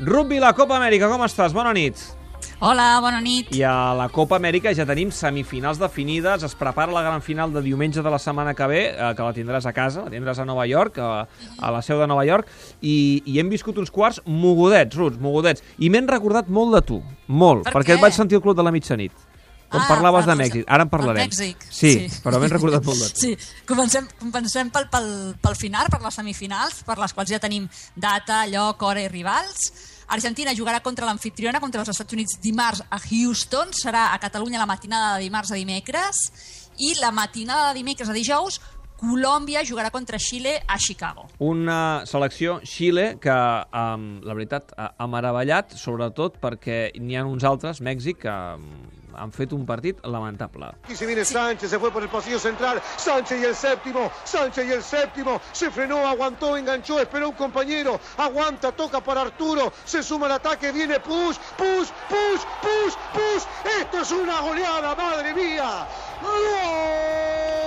Rugby, la Copa Amèrica, com estàs? Bona nit. Hola, bona nit. I a la Copa Amèrica ja tenim semifinals definides, es prepara la gran final de diumenge de la setmana que ve, eh, que la tindràs a casa, la tindràs a Nova York, a, a la seu de Nova York, i, i hem viscut uns quarts mogudets, Ruts, mogudets, i m'hem recordat molt de tu, molt, Per perquè què? et vaig sentir al Club de la Mitjanit. Quan Ah, parlaves de Mèxic, ara en parlarem. Mèxic, Sí, sí. però m'hem recordat molt de. Sí, comencem, comencem pel, pel, pel final, per les semifinals, per les quals ja tenim data, lloc, hora i rivals. Argentina jugarà contra l'anfitriona, contra els Estats Units dimarts a Houston, serà a Catalunya la matinada de dimarts a dimecres, i la matinada de dimecres a dijous, Colòmbia jugarà contra Xile a Chicago. Una selecció Xile que, um, la veritat, ha ha meravellat, sobretot perquè n'hi ha uns altres, Mèxic, que um, han fet un partit lamentable. Y se viene Sánchez, se fue por el pasillo central. Sánchez y el séptimo. Sánchez y el séptimo. Se frenó, aguantó, enganchó, esperó un compañero. Aguanta, toca para Arturo. Se suma al ataque, viene push, push, push, push, push. Esto es una goleada, madre mía. ¡Gol!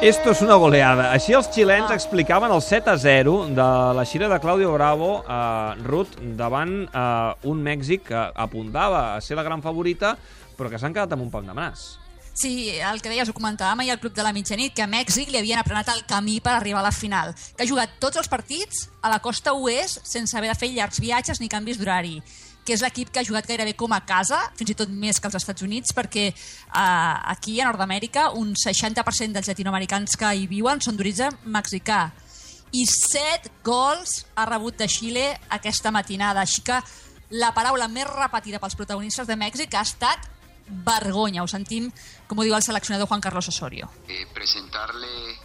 Esto és una goleada. Així els xilens explicaven el 7 a 0 de la Xile de Claudio Bravo a Ruth davant eh, un Mèxic que apuntava a ser la gran favorita, però que s'han quedat amb un pam de nas. Sí, el que deies, ho comentàvem ahir al Club de la Mitjanit, que a Mèxic li havien aprenat el camí per arribar a la final, que ha jugat tots els partits a la costa oest sense haver de fer llargs viatges ni canvis d'horari que és l'equip que ha jugat gairebé com a casa, fins i tot més que els Estats Units, perquè eh, aquí a Nord-Amèrica un 60% dels llatinoamericans que hi viuen són d'origen mexicà. I set gols ha rebut de Xile aquesta matinada. Així que la paraula més repetida pels protagonistes de Mèxic ha estat vergonya. Ho sentim, com ho diu el seleccionador Juan Carlos Osorio. eh, presentarle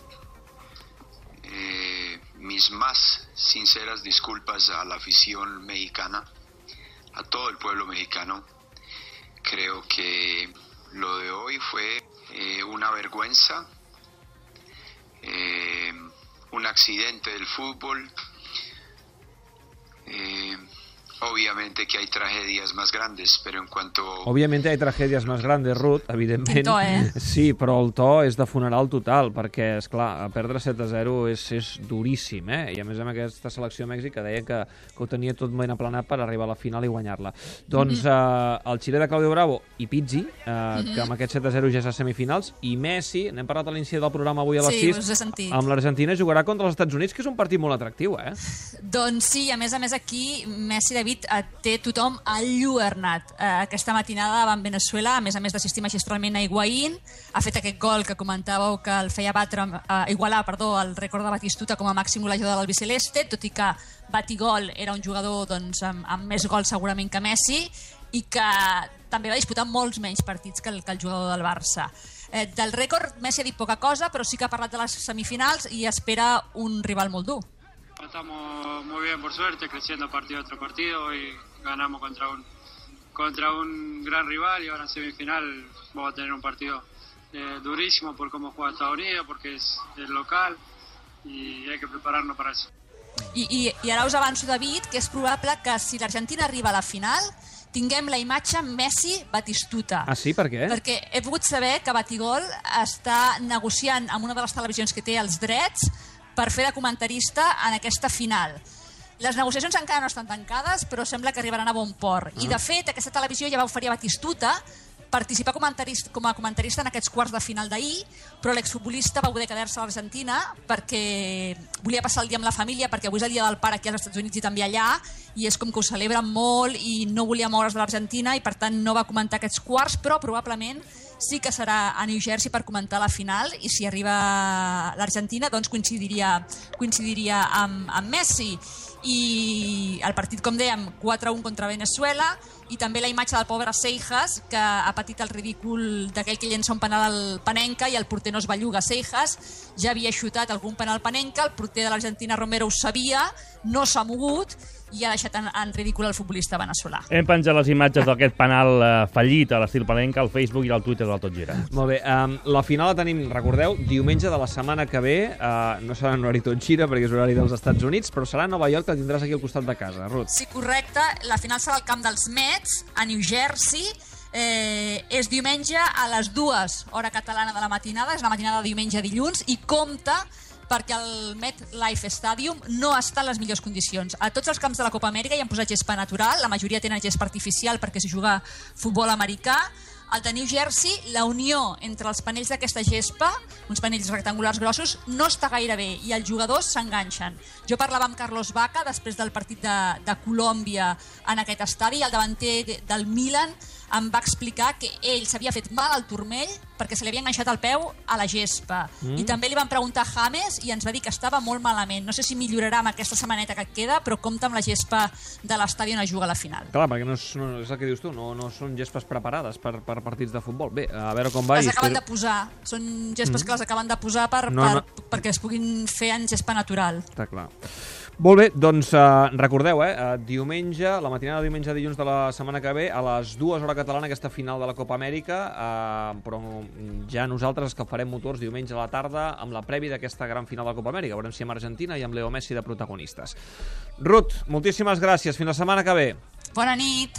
eh, mis más sinceras disculpas a la afición mexicana, a todo el pueblo mexicano. Creo que lo de hoy fue eh, una vergüenza, un accidente del fútbol. Obviamente que hay tragedias más grandes, pero en cuanto Òbviament hay tragèdies més grandes, Ruth, evidentment. Quin to, eh? Sí, però el to és de funeral total, perquè, és clar, perdre 7 a 0 és, és duríssim, eh? I a més amb aquesta selecció de Mèxic que deia que, que ho tenia tot ben aplanat per arribar a la final i guanyar-la. Doncs Mhm. eh, el Xile de Claudio Bravo i Pizzi, eh, que amb aquest 7 a 0 ja és a semifinals, i Messi, n'hem parlat a l'inici del programa avui a les Sí, 6, us he sentit. amb l'Argentina jugarà contra els Estats Units, que és un partit molt atractiu, eh? Doncs sí, a més a més aquí Messi David eh, té tothom alluernat. Eh, aquesta matinada va en Venezuela, a més a més d'assistir magistralment a Higuaín, ha fet aquest gol que comentàveu que el feia batre, eh, igualar perdó, el rècord de Batistuta com a màxim golejador de l'Albiceleste, tot i que Batigol era un jugador doncs, amb, amb més gols segurament que Messi i que també va disputar molts menys partits que el, que el jugador del Barça. Eh, del rècord Messi ha dit poca cosa, però sí que ha parlat de les semifinals i espera un rival molt dur. Estamos muy bien por suerte, creciendo partido tras partido y ganamos contra un contra un gran rival y ahora en semifinal vamos a tener un partido eh, durísimo por cómo juega Estados Unidos, porque es el local y hay que prepararnos para eso. I, i, I ara us avanço, David, que és probable que si l'Argentina arriba a la final tinguem la imatge Messi-Batistuta. Ah, sí? Per què? Perquè he pogut saber que Batigol està negociant amb una de les televisions que té els drets per fer de comentarista en aquesta final. Les negociacions encara no estan tancades, però sembla que arribaran a bon port. I, de fet, aquesta televisió ja va oferir a Batistuta participar comentarista, com a comentarista en aquests quarts de final d'ahir, però l'exfutbolista va poder quedar-se a l'Argentina perquè volia passar el dia amb la família, perquè avui és el dia del pare aquí als Estats Units i també allà, i és com que ho celebren molt i no volia moure's de l'Argentina i per tant no va comentar aquests quarts, però probablement sí que serà a New Jersey per comentar la final i si arriba l'Argentina doncs coincidiria, coincidiria amb, amb Messi. I el partit, com dèiem, 4-1 contra Venezuela i també la imatge del pobre Seijas que ha patit el ridícul d'aquell que llença un penal al Panenca i el porter no es belluga. Seijas ja havia xutat algun penal Panenca el porter de l'Argentina Romero ho sabia no s'ha mogut i ha deixat en, en ridícul el futbolista veneçolà Hem penjat les imatges d'aquest penal eh, fallit a l'estil palenca al Facebook i al Twitter del Tot Gira. Molt bé, um, la final la tenim, recordeu, diumenge de la setmana que ve, uh, no serà en horari tot gira perquè és horari dels Estats Units, però serà a Nova York, que la tindràs aquí al costat de casa, Ruth. Sí, correcte. La final serà al camp dels Mets, a New Jersey. Eh, és diumenge a les dues, hora catalana de la matinada, és la matinada de diumenge a dilluns, i compta perquè el MetLife Stadium no està en les millors condicions. A tots els camps de la Copa Amèrica hi han posat gespa natural, la majoria tenen gespa artificial perquè s'hi juga futbol americà, al de New Jersey, la unió entre els panells d'aquesta gespa, uns panells rectangulars grossos, no està gaire bé i els jugadors s'enganxen. Jo parlava amb Carlos Vaca després del partit de, de Colòmbia en aquest estadi el davanter de- del Milan em va explicar que ell s'havia fet mal al turmell perquè se li havia enganxat el peu a la gespa. Mm. I també li van preguntar a James i ens va dir que estava molt malament. No sé si millorarà amb aquesta setmaneta que queda, però compta amb la gespa de l'estadi on es juga a la final. Clar, perquè no és, no, és el que dius tu, no, no són gespes preparades per, per partits de futbol. Bé, a veure com va. Les acaben espero- de posar. Són gespes que les acaben de posar per, No, per, no. perquè es puguin fer en gespa natural. Està clar. Molt bé, doncs eh, recordeu, eh, eh, diumenge, la matinada de diumenge a dilluns de la setmana que ve, a les dues hora catalana, aquesta final de la Copa Amèrica, eh, però ja nosaltres que farem motors diumenge a la tarda amb la prèvia d'aquesta gran final de la Copa Amèrica. Veurem si amb Argentina i amb Leo Messi de protagonistes. Ruth, moltíssimes gràcies. Fins la setmana que ve. Bona nit!